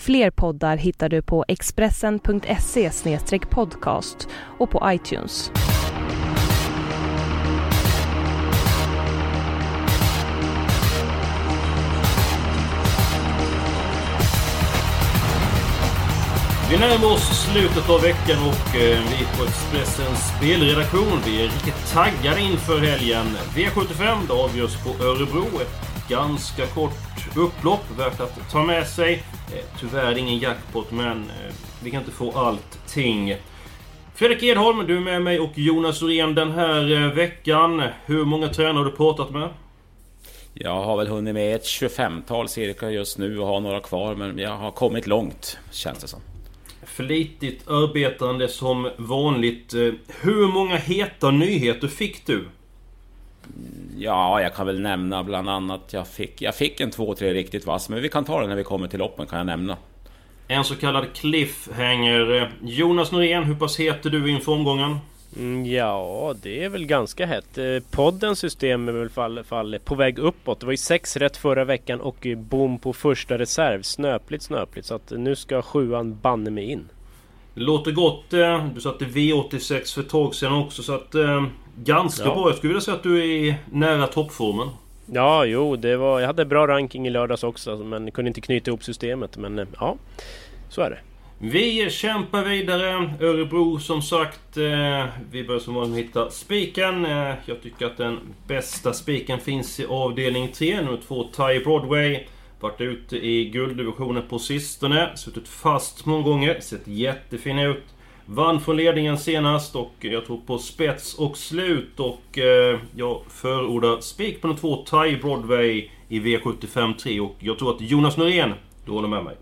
Fler poddar hittar du på expressen.se podcast och på iTunes. Vi närmar oss slutet av veckan och eh, vi på Expressens spelredaktion vi är riktigt taggade inför helgen. V75 det avgörs på Örebro. Ett ganska kort upplopp värt att ta med sig. Eh, tyvärr ingen jackpot men eh, vi kan inte få allting. Fredrik Edholm, du är med mig och Jonas Orén den här veckan. Hur många tränare har du pratat med? Jag har väl hunnit med ett 25-tal cirka just nu och har några kvar men jag har kommit långt känns det som. Flitigt arbetande som vanligt. Eh, hur många heta nyheter fick du? Ja, jag kan väl nämna bland annat jag fick, jag fick en två, tre riktigt vass, men vi kan ta det när vi kommer till loppen kan jag nämna. En så kallad cliffhanger. Jonas Norén, hur pass het är du inför omgången? Mm, ja, det är väl ganska hett. Eh, poddens system är väl fall, fall på väg uppåt. Det var ju sex rätt förra veckan och bom på första reserv. Snöpligt, snöpligt. Så att nu ska sjuan banne mig in. Låter gott. Eh, du satte V86 för ett tag sedan också så att... Eh, ganska ja. bra. Jag skulle vilja säga att du är nära toppformen. Ja, jo, det var... Jag hade bra ranking i lördags också men kunde inte knyta ihop systemet. Men ja, så är det. Vi kämpar vidare. Örebro som sagt. Eh, vi börjar som vanligt hitta spiken. Eh, jag tycker att den bästa spiken finns i avdelning 3. Nummer 2, Ty Broadway. Varit ute i gulddivisionen på sistone. Suttit fast många gånger. Sett jättefin ut. Vann från ledningen senast och jag tror på spets och slut. Och eh, jag förordar spik på nummer 2, Ty Broadway i V75 3. Och jag tror att Jonas Norén, du håller med mig.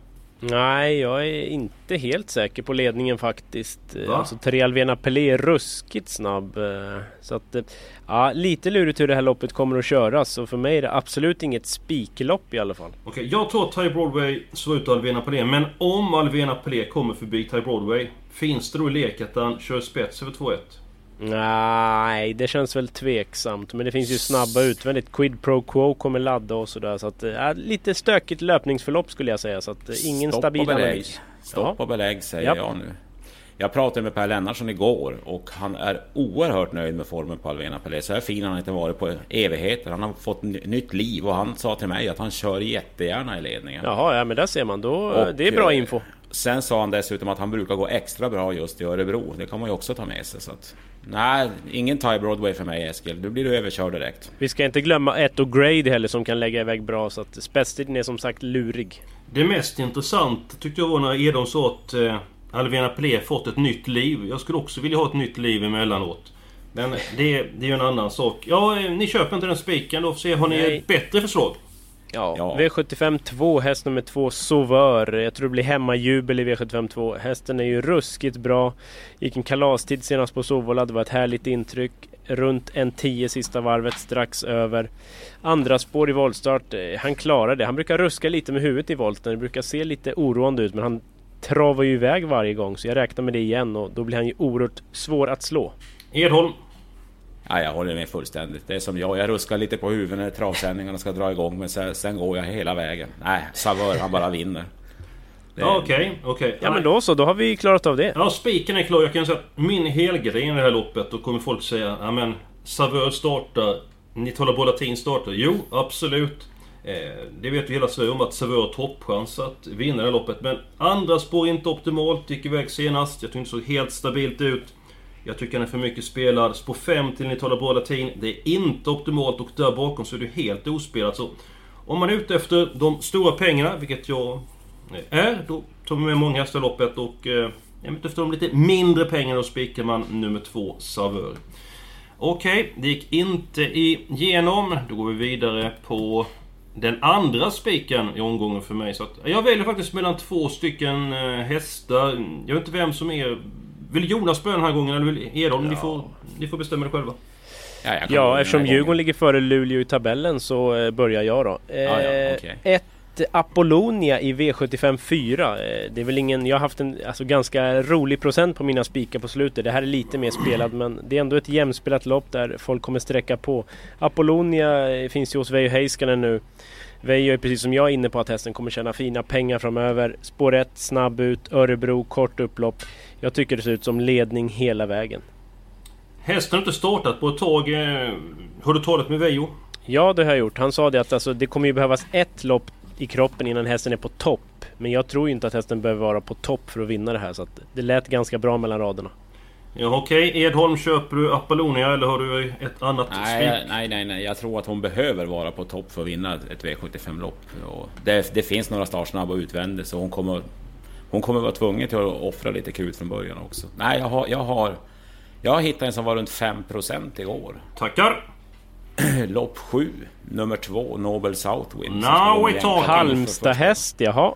Nej, jag är inte helt säker på ledningen faktiskt. Va? Alltså Trialvena Pelé är ruskigt snabb. Eh, så att, eh, ja, lite lurigt hur det här loppet kommer att köras. Så för mig är det absolut inget spiklopp i alla fall. Okej, okay, jag tror att Ty Broadway slår ut Alvena Pelé. Men om Alvena Pelé kommer förbi Ty Broadway, finns det då i lek att han kör spets över 2-1? Nej, det känns väl tveksamt. Men det finns ju snabba utvändigt. Quid Pro Quo kommer ladda och sådär. Så att, äh, lite stökigt löpningsförlopp skulle jag säga. Så att, äh, ingen Stopp stabil analys. Stopp och belägg säger Japp. jag nu. Jag pratade med Per Lennartsson igår och han är oerhört nöjd med formen på Alvena Pelé. Så här fin har han inte varit på evigheter. Han har fått nytt liv och han sa till mig att han kör jättegärna i ledningen. Jaha, ja men där ser man. Då, och, det är bra info. Sen sa han dessutom att han brukar gå extra bra just i Örebro. Det kan man ju också ta med sig. Så att, nej, ingen Thai Broadway för mig Eskil. Du blir du överkörd direkt. Vi ska inte glömma ett och Grade heller som kan lägga iväg bra. Så att spetstiden är som sagt lurig. Det mest intressant tyckte jag var när Edon sa att eh, Alvena Pelé fått ett nytt liv. Jag skulle också vilja ha ett nytt liv emellanåt. Men det, det är ju en annan sak. Ja, eh, ni köper inte den spiken då. Får se, har ni Nej. ett bättre förslag? Ja, ja. V75 2, häst nummer 2, Sauveur. Jag tror det blir hemmajubel i V75 2. Hästen är ju ruskigt bra. Gick en kalastid senast på Sovola, det var ett härligt intryck. Runt en 10 sista varvet, strax över. Andra spår i voltstart, eh, han klarar det. Han brukar ruska lite med huvudet i volten, det brukar se lite oroande ut men han travar ju iväg varje gång så jag räknar med det igen och då blir han ju oerhört svår att slå. Edholm? Ja, jag håller med fullständigt. Det är som jag, jag ruskar lite på huvudet när travsändningarna ska dra igång men sen, sen går jag hela vägen. Nej, Savör han bara vinner. Ja, okej, okay, okay. Ja men då så, då har vi klarat av det. Ja, spiken är klar. Jag kan säga att min helgardering i det här loppet, då kommer folk säga ja men Savör startar, Nitola Bolatin startar. Jo, absolut. Eh, det vet ju hela Sverige om att Savör har toppchans att vinna det här loppet. Men andra spår inte optimalt, gick iväg senast. Jag tyckte inte såg helt stabilt ut. Jag tycker han är för mycket spelad. Spår 5 till Nitala Latin. Det är inte optimalt och där bakom så är det helt ospelat. Så om man är ute efter de stora pengarna, vilket jag eh, är, då tar man med många hästar i loppet och eh, är ute efter de lite mindre pengarna då spikar man nummer 2, Savör. Okej, okay, det gick inte igenom. Då går vi vidare på den andra spiken i omgången för mig. Så att jag väljer faktiskt mellan två stycken eh, hästar. Jag vet inte vem som är... Vill Jonas börja den här gången eller vill Edholm? Ja. Ni, får, ni får bestämma det själva. Ja, ja eftersom Djurgården ligger före Luleå i tabellen så eh, börjar jag då. Eh, ja, ja, okay. Ett Apollonia i V75 4. Det är väl ingen... Jag har haft en alltså, ganska rolig procent på mina spikar på slutet. Det här är lite mer spelat men det är ändå ett jämspelat lopp där folk kommer sträcka på. Apollonia finns ju hos Veijo Heiskanen nu. Veijo är precis som jag inne på att hästen kommer tjäna fina pengar framöver. Spår 1, snabb ut, Örebro, kort upplopp. Jag tycker det ser ut som ledning hela vägen. Hästen har inte startat på ett tag. Eh, har du talat med Veijo? Ja, det har jag gjort. Han sa det att alltså, det kommer ju behövas ett lopp i kroppen innan hästen är på topp. Men jag tror inte att hästen behöver vara på topp för att vinna det här. Så det lät ganska bra mellan raderna. Ja, Okej, okay. Edholm, köper du Apollonia eller har du ett annat nej, nej, nej, nej. Jag tror att hon behöver vara på topp för att vinna ett V75-lopp. Det, det, finns några startsnabba utvändigt så hon kommer, hon kommer vara tvungen till att offra lite krut från början också. Nej, jag har, jag har, jag har hittat en som var runt 5% igår. Tackar! Lopp 7, nummer 2, Nobel Southwind. Now we talking! Halmstad häst, jaha.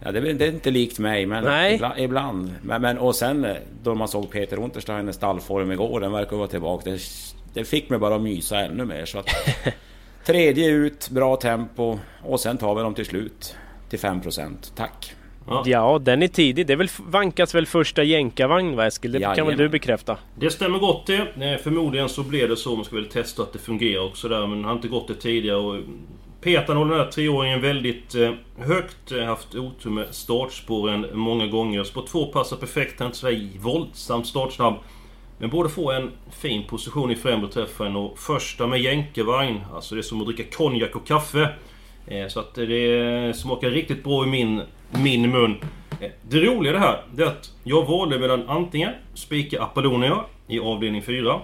Ja, det, det, är inte likt mig, men Nej. ibland. ibland. Men, men, och sen eh, då man såg Peter Untersteiners stallform igår, den verkar vara tillbaka. Det, det fick mig bara att mysa ännu mer. Så att, tredje ut, bra tempo och sen tar vi dem till slut till 5%. Tack! Ja. ja, den är tidig. Det väl, vankas väl första jänkarvagn va Eskil? Det ja, kan väl du bekräfta? Det stämmer gott det. Eh, förmodligen så blir det så. Man ska väl testa att det fungerar också där. Men har inte gått det tidigare. Och Petan håller den här treåringen väldigt eh, högt. Eh, haft otur med startspåren många gånger. Spår 2 passar perfekt. Han är inte sådär våldsamt startsnabb. Men borde få en fin position i främre träffen och första med jänkarvagn. Alltså det är som att dricka konjak och kaffe. Eh, så att det smakar riktigt bra i min, min mun. Eh, det roliga det här, det är att jag valde mellan antingen spika Apollonia i avdelning 4.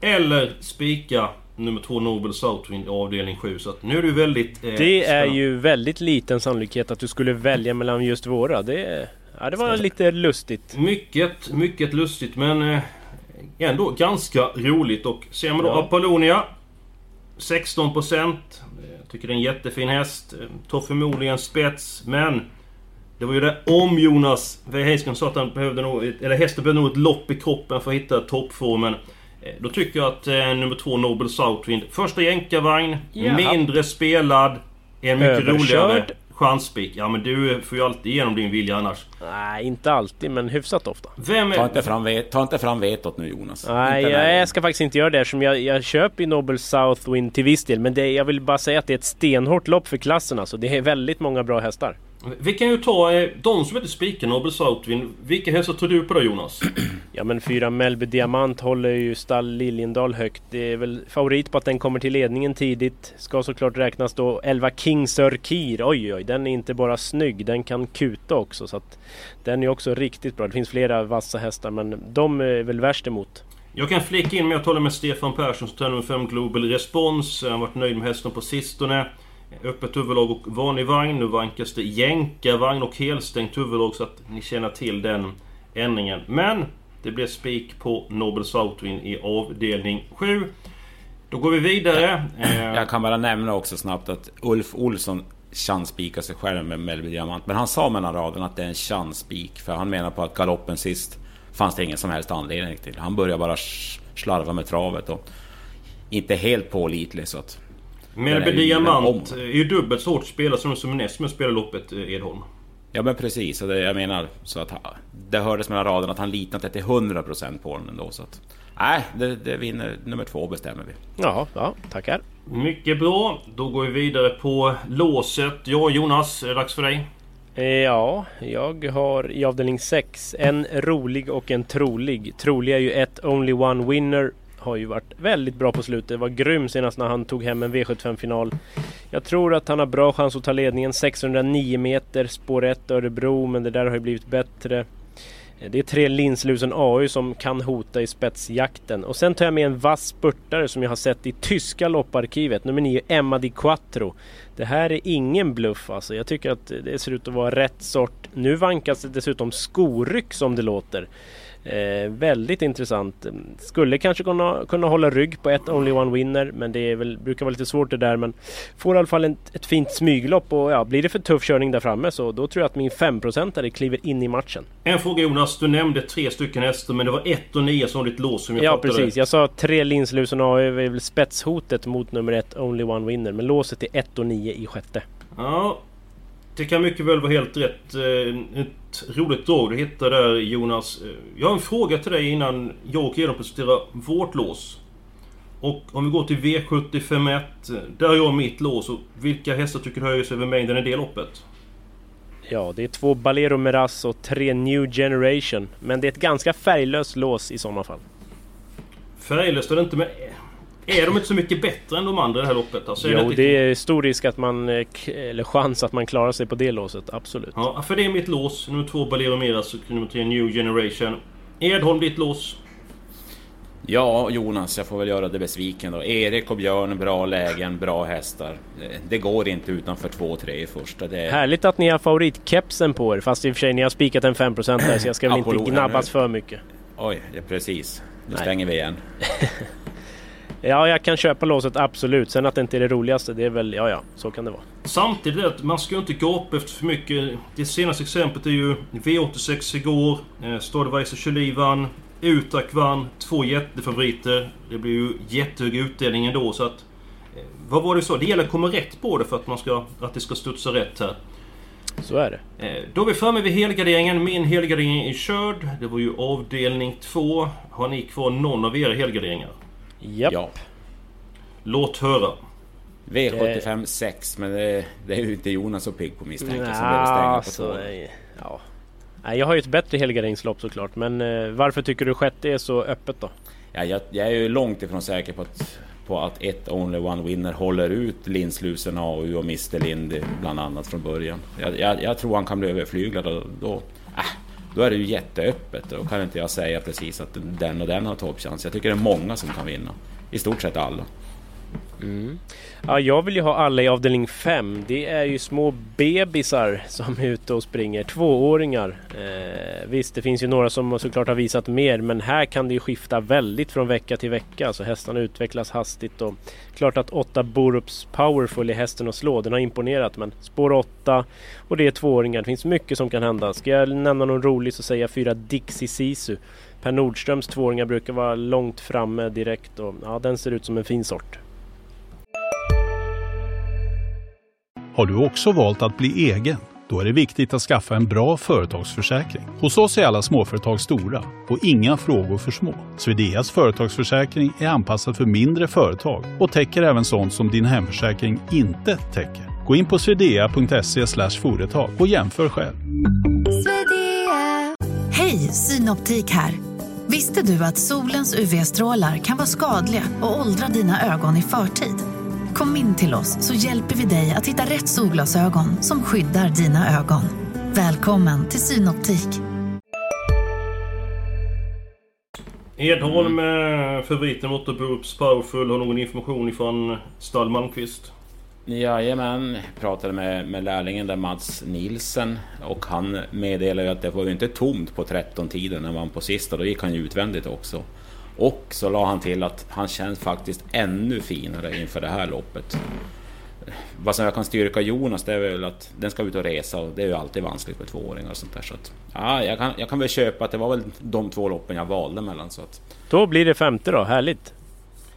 Eller spika nummer 2 Nobel Southwind i avdelning 7. Så att nu är det väldigt... Eh, det är ju väldigt liten sannolikhet att du skulle välja mellan just våra. Det, ja, det var lite lustigt. Mycket, mycket lustigt men eh, ändå ganska roligt. Och ser man då ja. Apollonia 16% Tycker det är en jättefin häst. Tar förmodligen spets, men... Det var ju det om Jonas Heiskanen sa att han behövde nog... Eller hästen behövde nog ett lopp i kroppen för att hitta toppformen. Eh, då tycker jag att eh, nummer två Nobel Southwind. Första jänkarvagn, mindre spelad. En mycket Överkörd. roligare chansspik. Ja men du får ju alltid igenom din vilja annars. Nej, inte alltid men hyfsat ofta. Vem är... ta, inte fram, ta inte fram vetot nu Jonas. Nej, jag, jag, ska faktiskt inte göra det eftersom jag, jag köper Nobel Southwind till viss del. Men det, jag vill bara säga att det är ett stenhårt lopp för klassen alltså. Det är väldigt många bra hästar. Vi kan ju ta eh, de som inte spikar Nobel Southwind. Vilka hästar tror du på då Jonas? ja men fyra Melby Diamant håller ju stall Liljendal högt. Det är väl favorit på att den kommer till ledningen tidigt. Ska såklart räknas då 11 King Sir Kir. Oj oj, den är inte bara snygg, den kan kuta också. Så att den är också riktigt bra. Det finns flera vassa hästar men de är väl värst emot. Jag kan flika in med att tala med Stefan Persson som tar nummer 5 Global Response. Han har varit nöjd med hästen på sistone. Öppet huvudlag och vanlig vagn. Nu vankas det jänkarvagn och helstängt huvudlag så att ni känner till den ändringen. Men det blir spik på Nobel Southwind i avdelning 7. Då går vi vidare. Jag kan bara nämna också snabbt att Ulf Olsson chanspikar sig själv med Melby Diamant. Men han sa mellan raderna att det är en chanspik. För han menar på att galoppen sist fanns det ingen som helst anledning till. Han börjar bara slarva med travet och inte helt pålitlig så att Melby Diamant är ju dubbelt så hårt spelare som, som näst med spelar loppet, eh, Edholm. Ja men precis, och det, jag menar så att det hördes mellan raderna att han litar till 100% på den ändå. Så att, nej, det, det vinner nummer två bestämmer vi. Ja, ja, tackar. Mycket bra. Då går vi vidare på låset. Ja Jonas, är det dags för dig? Eh, ja, jag har i avdelning 6 en rolig och en trolig. Trolig är ju ett Only One Winner har ju varit väldigt bra på slutet. Var grym senast när han tog hem en V75-final. Jag tror att han har bra chans att ta ledningen. 609 meter, spår 1 Örebro, men det där har ju blivit bättre. Eh, det är tre Linslusen AU som kan hota i spetsjakten. Och sen tar jag med en vass spurtare som jag har sett i tyska lopparkivet. Nummer 9, Emma Di Quattro. Det här är ingen bluff alltså. Jag tycker att det ser ut att vara rätt sort. Nu vankas det dessutom skoryck som det låter. Eh, väldigt intressant. Skulle kanske kunna, kunna hålla rygg på ett Only One Winner men det är väl, brukar vara lite svårt det där men får i alla fall ett, ett fint smyglopp och ja, blir det för tuff körning där framme så då tror jag att min 5% kliver in i matchen. En fråga Jonas, du nämnde tre stycken hästar men det var 1 och 9 som var ditt lås som jag Ja precis, jag sa tre Linslusen A är väl spetshotet mot nummer ett Only One Winner men låset är 1 och 9 i sjätte. Ja, det kan mycket väl vara helt rätt. Eh, ett roligt drag du hittade där Jonas. Eh, jag har en fråga till dig innan jag och Edon presenterar vårt lås. Och om vi går till V751. Där har jag mitt lås. Och vilka hästar tycker du höjer sig över mängden i det loppet? Ja, det är två Balero Meras och tre New Generation. Men det är ett ganska färglöst lås i sådana fall. Färglöst är det inte med är de inte så mycket bättre än de andra i det här loppet? Alltså, jo, det, det är stor risk att man... Eh, eller chans att man klarar sig på det låset, absolut. Ja, för det är mitt lås. Nummer två Balero Miras och nummer tre New Generation. Edholm, ditt lås? Ja, Jonas, jag får väl göra det besviken då. Erik och Björn, bra lägen, bra hästar. Det går inte utanför 2-3 i första. Det... Härligt att ni har favoritkepsen på er, fast i och för sig ni har spikat en 5% där så jag ska väl inte gnabbas för mycket. Oj, ja, precis. Nu stänger vi igen. Ja, jag kan köpa låset absolut. Sen att det inte är det roligaste, det är väl... Ja, ja, så kan det vara. Samtidigt att man ska inte gapa efter för mycket. Det senaste exemplet är ju V86 igår. Eh, Stadeweiser vann. Utak vann. Två jättefavoriter. Det blir ju jättehög utdelning ändå så att... Eh, vad var det så? Det gäller att komma rätt på det för att, man ska, att det ska studsa rätt här. Så är det. Eh, då är vi framme vid helgarderingen. Min helgardering är körd. Det var ju avdelning 2. Har ni kvar någon av era helgarderingar? Japp. Ja. Låt höra. V75 6, men det, det är ju inte Jonas så pigg på misstänker Nja, som behöver stänga på så, ja. Nej, jag har ju ett bättre helgarderingslopp såklart, men eh, varför tycker du sjätte är så öppet då? Ja, jag, jag, är ju långt ifrån säker på att, på att ett Only One Winner håller ut Lindslusen AU och Mr Lindy bland annat från början. Jag, jag, jag tror han kan bli överflyglad och då... Äh, då är det ju jätteöppet. Då kan inte jag säga precis att den och den har toppchans. Jag tycker det är många som kan vinna. I stort sett alla. Mm. Ja, jag vill ju ha alla i avdelning 5. Det är ju små bebisar som är ute och springer. Tvååringar. Eh, visst, det finns ju några som såklart har visat mer men här kan det ju skifta väldigt från vecka till vecka. Så hästarna utvecklas hastigt och klart att 8 Borups Powerful är hästen att slå. Den har imponerat men spår 8 och det är tvååringar. Det finns mycket som kan hända. Ska jag nämna någon rolig så säger jag fyra Dixie Sisu. Per Nordströms tvååringar brukar vara långt framme direkt och ja, den ser ut som en fin sort. Har du också valt att bli egen? Då är det viktigt att skaffa en bra företagsförsäkring. Hos oss är alla småföretag stora och inga frågor för små. Swedeas företagsförsäkring är anpassad för mindre företag och täcker även sånt som din hemförsäkring inte täcker. Gå in på swedea.se företag och jämför själv. Hej, Synoptik här. Visste du att solens UV-strålar kan vara skadliga och åldra dina ögon i förtid? Kom in till oss så hjälper vi dig att hitta rätt solglasögon som skyddar dina ögon. Välkommen till Synoptik. Edholm, mm. favoriten mot Borups Powerful, har någon information ifrån Stall Malmqvist? Jajamän, pratade med, med lärlingen där Mats Nilsen och han meddelade att det var ju inte tomt på 13-tiden när man på sista, då gick han ju utvändigt också. Och så la han till att han känns faktiskt ännu finare inför det här loppet. Vad som jag kan styrka Jonas det är väl att den ska ut och resa och det är ju alltid vanskligt med tvååringar och sånt där. Så att, ja, jag, kan, jag kan väl köpa att det var väl de två loppen jag valde mellan. Så att... Då blir det femte då, härligt!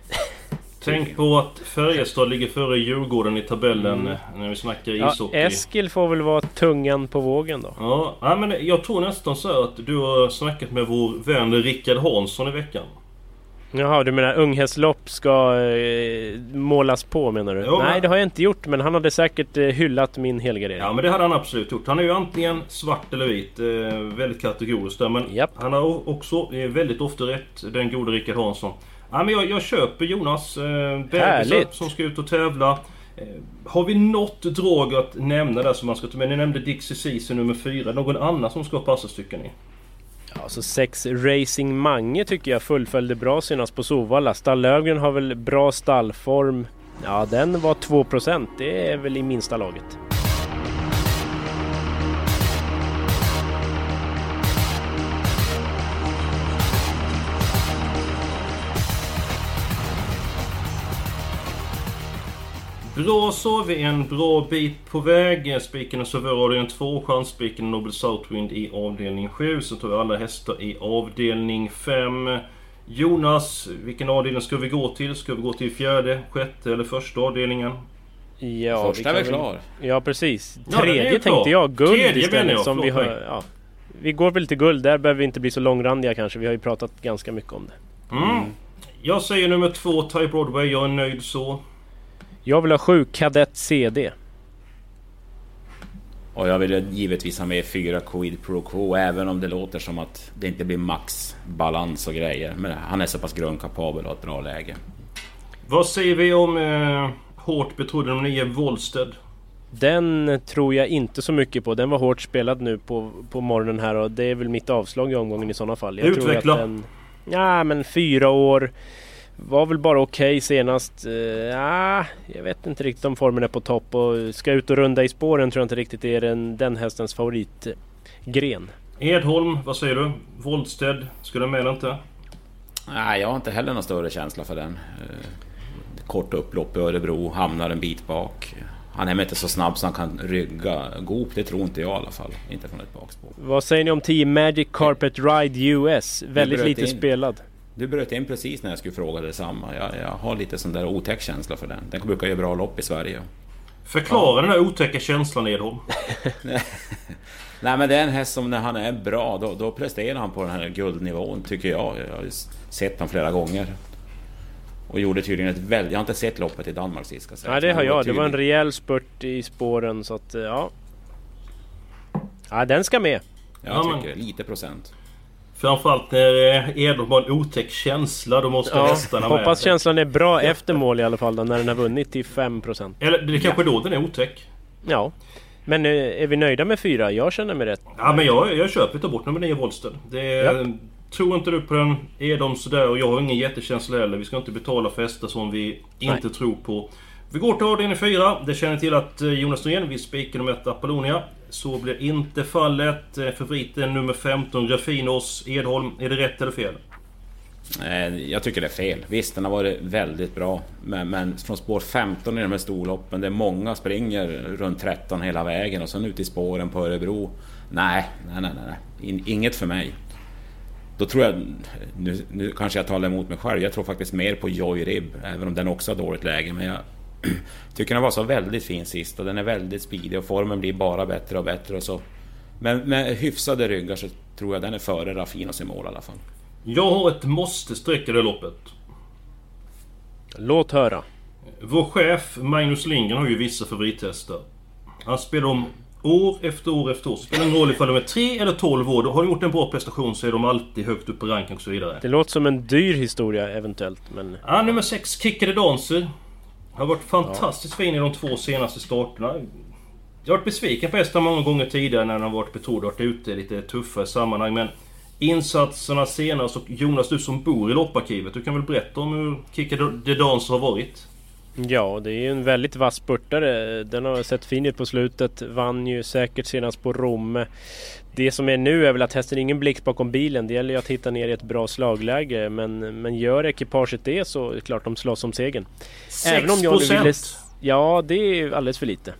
Tänk på att Färjestad ligger före Djurgården i tabellen mm. när vi snackar ishockey. Ja, Eskil får väl vara tungan på vågen då. Ja, men jag tror nästan så att du har snackat med vår vän Rickard Hansson i veckan. Jaha, du menar unghästlopp ska eh, målas på menar du? Jo, Nej, det har jag inte gjort, men han hade säkert eh, hyllat min helgardering. Ja, men det hade han absolut gjort. Han är ju antingen svart eller vit. Eh, väldigt kategoriskt där. Men Japp. han har också eh, väldigt ofta rätt, den gode Rickard Hansson. Ja, men jag, jag köper Jonas. Eh! Som ska ut och tävla. Eh, har vi något drag att nämna där som man ska ta med? Ni nämnde Dixie Ceesay nummer 4. Någon annan som ska passa stycken i? Alltså sex Racing Mange tycker jag fullföljde bra senast på Sovalla. Stall Löfgren har väl bra stallform. Ja, den var 2 procent. Det är väl i minsta laget. Bra så vi en bra bit på väg. Spiken och Savör avdelning 2, Chansspiken och Noble Southwind i avdelning 7. Så tar vi alla hästar i avdelning 5. Jonas, vilken avdelning ska vi gå till? Ska vi gå till fjärde, sjätte eller första avdelningen? Ja, Första är väl klar? Ja, precis. Ja, är Tredje klar. tänkte jag. Guld Tredje menar istället. jag, som vi, har, ja. vi går väl till guld. Där behöver vi inte bli så långrandiga kanske. Vi har ju pratat ganska mycket om det. Mm. Jag säger nummer två, Ty Broadway. Jag är nöjd så. Jag vill ha sju Kadett CD. Och jag vill givetvis ha med fyra Quid Pro Quo även om det låter som att det inte blir max balans och grejer. Men han är så pass grundkapabel och har ett bra läge. Vad säger vi om eh, hårt betrodde nummer 9, Wollsted? Den tror jag inte så mycket på. Den var hårt spelad nu på, på morgonen här och det är väl mitt avslag i omgången i sådana fall. Jag Utveckla. Tror att den, ja men fyra år. Var väl bara okej senast. Uh, ja, jag vet inte riktigt om formen är på topp och ska ut och runda i spåren tror jag inte riktigt är den, den hästens favoritgren. Edholm, vad säger du? Wollsted, ska den med eller inte? Nej, jag har inte heller någon större känsla för den. Eh, Kort upplopp i Örebro, hamnar en bit bak. Han är inte så snabb så han kan rygga Goop, det tror inte jag i alla fall. Inte från ett bakspår. Vad säger ni om 10 Magic Carpet Ride US? Väldigt lite in. spelad. Du bröt in precis när jag skulle fråga detsamma. Jag, jag har lite sån där otäck känsla för den. Den brukar göra bra lopp i Sverige. Förklara den här otäcka känslan Edholm. Nej men det är en häst som när han är bra, då, då presterar han på den här guldnivån tycker jag. Jag har sett honom flera gånger. Och gjorde tydligen ett väldigt... Jag har inte sett loppet i Danmark sist ska sägas. Nej det men har jag. Det var en rejäl spurt i spåren så att eh, ja. Ja den ska med. Jag Ja, men- tycker det. Lite procent. Framförallt när eh, Edholm har en otäck känsla, då måste Ja, hästarna med. hoppas känslan är bra efter mål i alla fall då, när den har vunnit till 5%. Eller det är kanske då den är otäck. Ja. Men eh, är vi nöjda med fyra? Jag känner mig rätt. Ja men jag, jag köper, ta bort nummer 9 Wollsted. Det är, Tror inte du på den, är de sådär och jag har ingen jättekänsla heller. Vi ska inte betala för hästar som vi inte tror på. Vi går till avdelning 4. Det känner till att eh, Jonas Norén vill spika nummer 1 Apollonia. Så blir inte fallet. Eh, favoriten nummer 15 Raffinos Edholm. Är det rätt eller fel? Eh, jag tycker det är fel. Visst, den har varit väldigt bra. Men, men från spår 15 i de här storloppen, där många springer runt 13 hela vägen och sen ut i spåren på Örebro. Nej, nej, nej, nej. In, inget för mig. Då tror jag... Nu, nu kanske jag talar emot mig själv. Jag tror faktiskt mer på Joy Rib, även om den också har dåligt läge. Men jag tycker den var så väldigt fin sist och den är väldigt speedig och formen blir bara bättre och bättre och så. Men med hyfsade ryggar så tror jag den är före Raffinos i mål i alla fall. Jag har ett måste-streck i det loppet. Låt höra. Vår chef Magnus Lindgren har ju vissa favorithästar. Han spelar om år efter år efter år. Spelar ingen roll ifall de är 3 eller 12 år. Då har de gjort en bra prestation så är de alltid högt upp på ranking och så vidare. Det låter som en dyr historia eventuellt men... Ja, nummer 6, Kickade Dancer. Han Har varit fantastiskt fin i de två senaste starterna. Jag har varit besviken på hästar många gånger tidigare när han har varit betrodd och varit ute i lite tuffare sammanhang. Men insatserna senast och Jonas, du som bor i lopparkivet. Du kan väl berätta om hur kicka the dance har varit? Ja, det är ju en väldigt vass spurtare. Den har sett fin ut på slutet. Vann ju säkert senast på Rom. Det som är nu är väl att hästen är ingen blixt bakom bilen. Det gäller ju att hitta ner i ett bra slagläge. Men, men gör ekipaget det så är det klart de slåss om segern. 6%! Ja, det är alldeles för lite.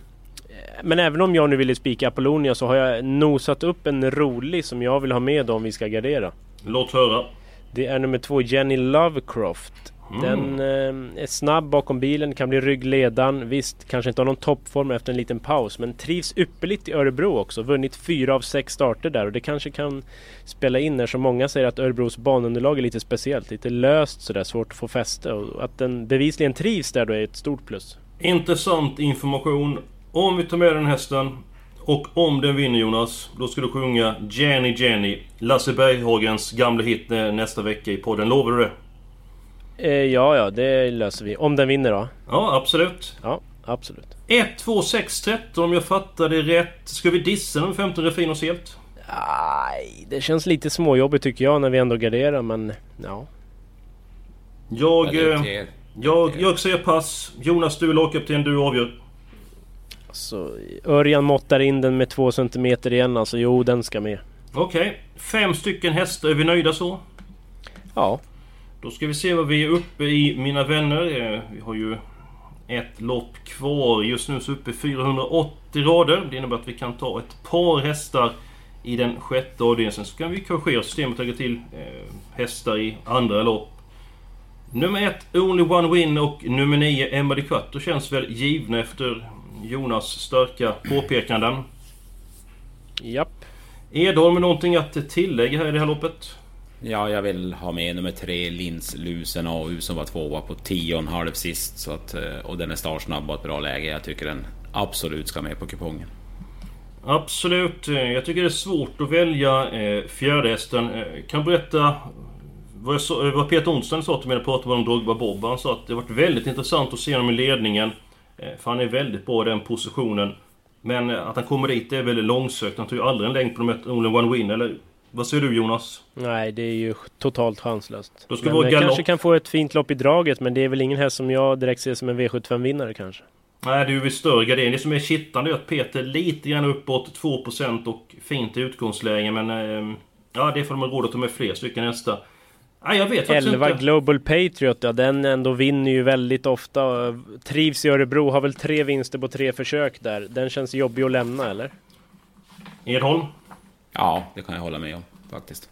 Men även om jag nu ville spika Apollonia så har jag nosat upp en rolig som jag vill ha med om vi ska gardera. Låt höra. Det är nummer två Jenny Lovecroft. Den eh, är snabb bakom bilen, kan bli ryggledan. Visst, kanske inte har någon toppform efter en liten paus. Men trivs ypperligt i Örebro också. Vunnit fyra av sex starter där och det kanske kan spela in när så många säger att Örebros banunderlag är lite speciellt. Lite löst sådär, svårt att få fäste. Och att den bevisligen trivs där då är ett stort plus. Intressant information. Om vi tar med den hästen och om den vinner Jonas, då ska du sjunga Jenny Jenny. Lasse Berghagens gamla hit nästa vecka i podden. Lovar du det? Eh, ja, ja, det löser vi. Om den vinner då? Ja, absolut. Ja, absolut. 1, 2, 6, 13 om jag fattar det rätt. Ska vi dissa nummer 15 Refinos helt? Aj, det känns lite småjobbigt tycker jag när vi ändå garderar men ja. Jag... Eh, jag, jag säger pass. Jonas, du är lagkapten. Du avgör. Så Örjan måttar in den med två centimeter igen alltså. Jo, den ska med. Okej. Fem stycken hästar. Är vi nöjda så? Ja. Då ska vi se vad vi är uppe i, mina vänner. Eh, Vi har ju ett lopp kvar. Just nu så uppe i 480 rader. Det innebär att vi kan ta ett par hästar i den sjätte avdelningen. Sen så kan vi korrigera systemet och lägga till eh, hästar i andra lopp. Nummer ett, Only One Win och nummer nio, Emma de Quattro känns väl givna efter Jonas starka påpekanden. Japp. Edholm, någonting att tillägga här i det här loppet? Ja, jag vill ha med nummer tre, Lins Lusen AU som var tvåa på 10,5 sist. Så att, eh, och den är startsnabb och ett bra läge. Jag tycker den absolut ska med på kupongen. Absolut. Eh, jag tycker det är svårt att välja eh, fjärde hästen. Kan berätta vad, jag så, vad Peter Onsen sa till mig när jag pratade om Drogba Bob. Han sa att det har varit väldigt intressant att se honom i ledningen. För han är väldigt bra i den positionen. Men att han kommer dit är väldigt långsökt. Han tar ju aldrig en längd på de Only One Win, eller? Vad säger du Jonas? Nej, det är ju totalt chanslöst. Då ska men vi kanske kan få ett fint lopp i draget, men det är väl ingen häst som jag direkt ser som en V75-vinnare kanske. Nej, det är ju vid större gardering. Det som är kittlande är att Peter lite grann uppåt 2% och fint i utgångsläge, men... Eh, ja, det får de råd att ta med fler stycken nästa. Nej, jag vet faktiskt 11 inte. Global Patriot, ja den ändå vinner ju väldigt ofta. Trivs i Örebro, har väl tre vinster på tre försök där. Den känns jobbig att lämna, eller? Edholm? Ja, det kan jag hålla med om faktiskt.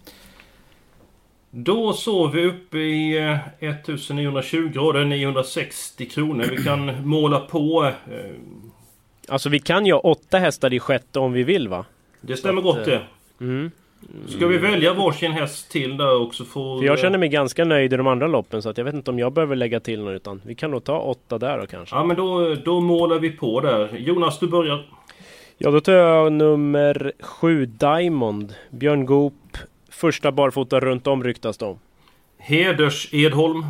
Då så vi uppe i eh, 1920 rader, 960 kronor. Vi kan måla på. Eh, Alltså vi kan ju ha åtta hästar i sjätte om vi vill va? det stämmer gott det. Mm. Ska vi välja varsin häst till där också? Får, För jag känner mig ganska nöjd i de andra loppen så att jag vet inte om jag behöver lägga till något utan vi kan nog ta åtta där då kanske. Ja men då, då målar vi på där. Jonas du börjar. Ja då tar jag nummer sju Diamond. Björn Goop. Första barfota runt om ryktas de. Heders Edholm.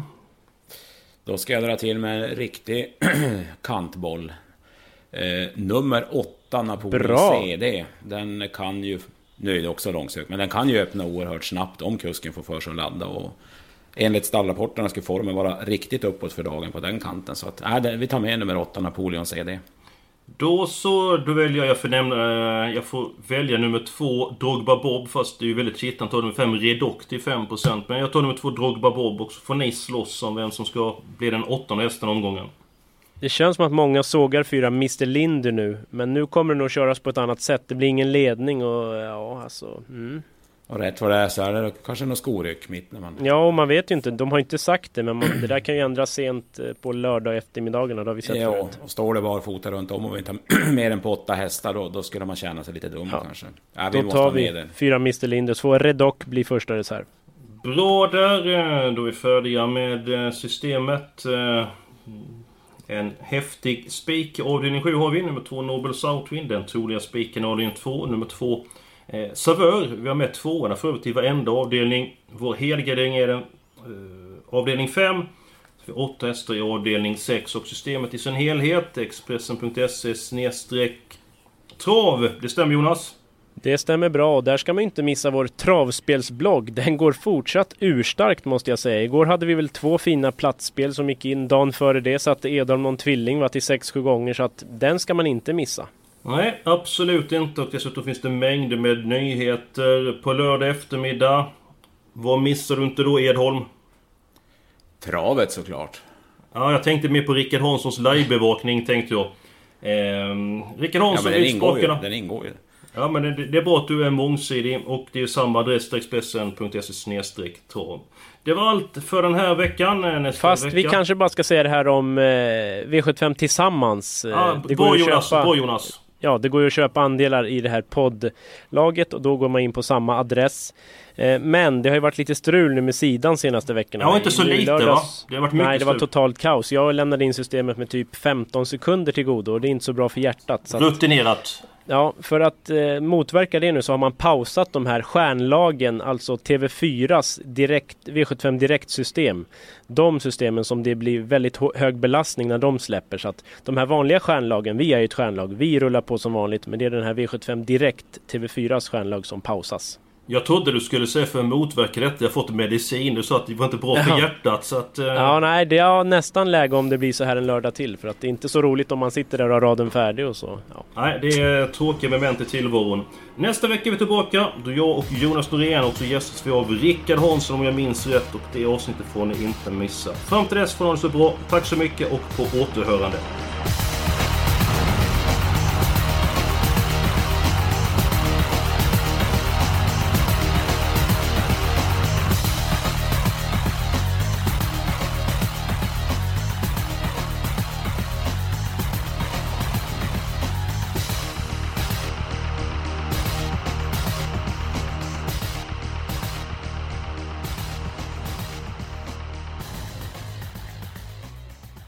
Då ska jag dra till med en riktig kantboll. Eh, nummer 8, Napoleon Bra. CD. Den kan ju... Nu är det också långsökt, men den kan ju öppna oerhört snabbt om kusken får för sig att ladda. Och enligt stallrapporterna skulle formen vara riktigt uppåt för dagen på den kanten. Så att, äh, vi tar med nummer 8, Napoleon CD. Då så, då väljer jag förnämna... Eh, jag får välja nummer två Drogba Bob fast det är ju väldigt kittlande att ta nummer fem Redoc till 5% Men jag tar nummer två Drogba Bob och så får ni slåss om vem som ska bli den åttonde hästen omgången. Det känns som att många sågar fyra Mr Linder nu. Men nu kommer det nog köras på ett annat sätt. Det blir ingen ledning och ja alltså. Mm. Och rätt vad det är så är det kanske någon skoryck mitt när man... Ja, och man vet ju inte. De har inte sagt det, men man, det där kan ju ändras sent eh, på lördag eftermiddagarna. Det har vi sett Ja, förut. och står det barfota runt om och vi inte har mer än på åtta hästar då, då skulle man känna sig lite dum Ja. kanske. Ja, vi Då måste tar vi det. fyra Mr Linder. Så Redoc blir första reserv. Bra där, eh, då är vi färdiga med eh, systemet. En häftig spik. Avdelning 7 har vi. Nummer 2 Nobel Southwind. Den troliga spiken avdelning 2. Nummer 2 eh, Savör. Vi har med tvåorna för övrigt i varenda avdelning. Vår helgardering är den eh, avdelning 5. Vi har åtta hästar i avdelning 6 och systemet i sin helhet. Expressen.se snedstreck trav. Det stämmer Jonas? Det stämmer bra och där ska man inte missa vår travspelsblogg. Den går fortsatt urstarkt måste jag säga. Igår hade vi väl två fina platsspel som gick in. Dagen före det satte Edholm någon tvilling va, till 6-7 gånger så att den ska man inte missa. Nej, absolut inte. Och dessutom finns det mängder med nyheter på lördag eftermiddag. Vad missar du inte då, Edholm? Travet såklart. Ja, jag tänkte mer på Rickard Hanssons livebevakning, tänkte jag. Ehm, Rickard Ja, Hansson men den ingår ju. spakarna. Den ingår ju. Ja, men det, det är bra att du är mångsidig och det är samma adress Expressen.se trav. Det var allt för den här veckan. Eh, Nästa Fast vecka. vi kanske bara ska säga det här om eh, V75 tillsammans. Eh, Ja, det bra ju att Jonas, köpa- bra Jonas. Ja, det går ju att köpa andelar i det här poddlaget och då går man in på samma adress. Eh, Men det har ju varit lite strul nu med sidan senaste veckorna. Ja, inte så I lite, va? lördags- Det har varit mycket Nej, det var totalt kaos. Jag lämnade in systemet med typ 15 sekunder till godo och det är inte så bra för hjärtat. Så Rutinerat ja, för att eh, motverka det nu så har man pausat de här stjärnlagen, alltså TV4s direkt, V75 direktsystem. De systemen som det blir väldigt hög belastning när de släpper. Så att de här vanliga stjärnlagen, vi är ju ett stjärnlag, vi rullar på som vanligt. Men det är den här V75 direkt, TV4s stjärnlag som pausas. Jag trodde du skulle säga för att motverka detta, jag fått medicin. Du sa att det var inte bra för hjärtat så att... eh, Ja, nej, det är nästan läge om det blir så här en lördag till. För att det är inte så roligt om man sitter där och har raden färdig och så. Ja. Nej, det är tråkiga moment i tillvaron. Nästa vecka är vi tillbaka då jag och Jonas Norén också gästas vi av Rickard Hansson om jag minns rätt och det avsnittet får ni inte missa. Fram till dess får ni ha det så bra. Tack så mycket och på återhörande.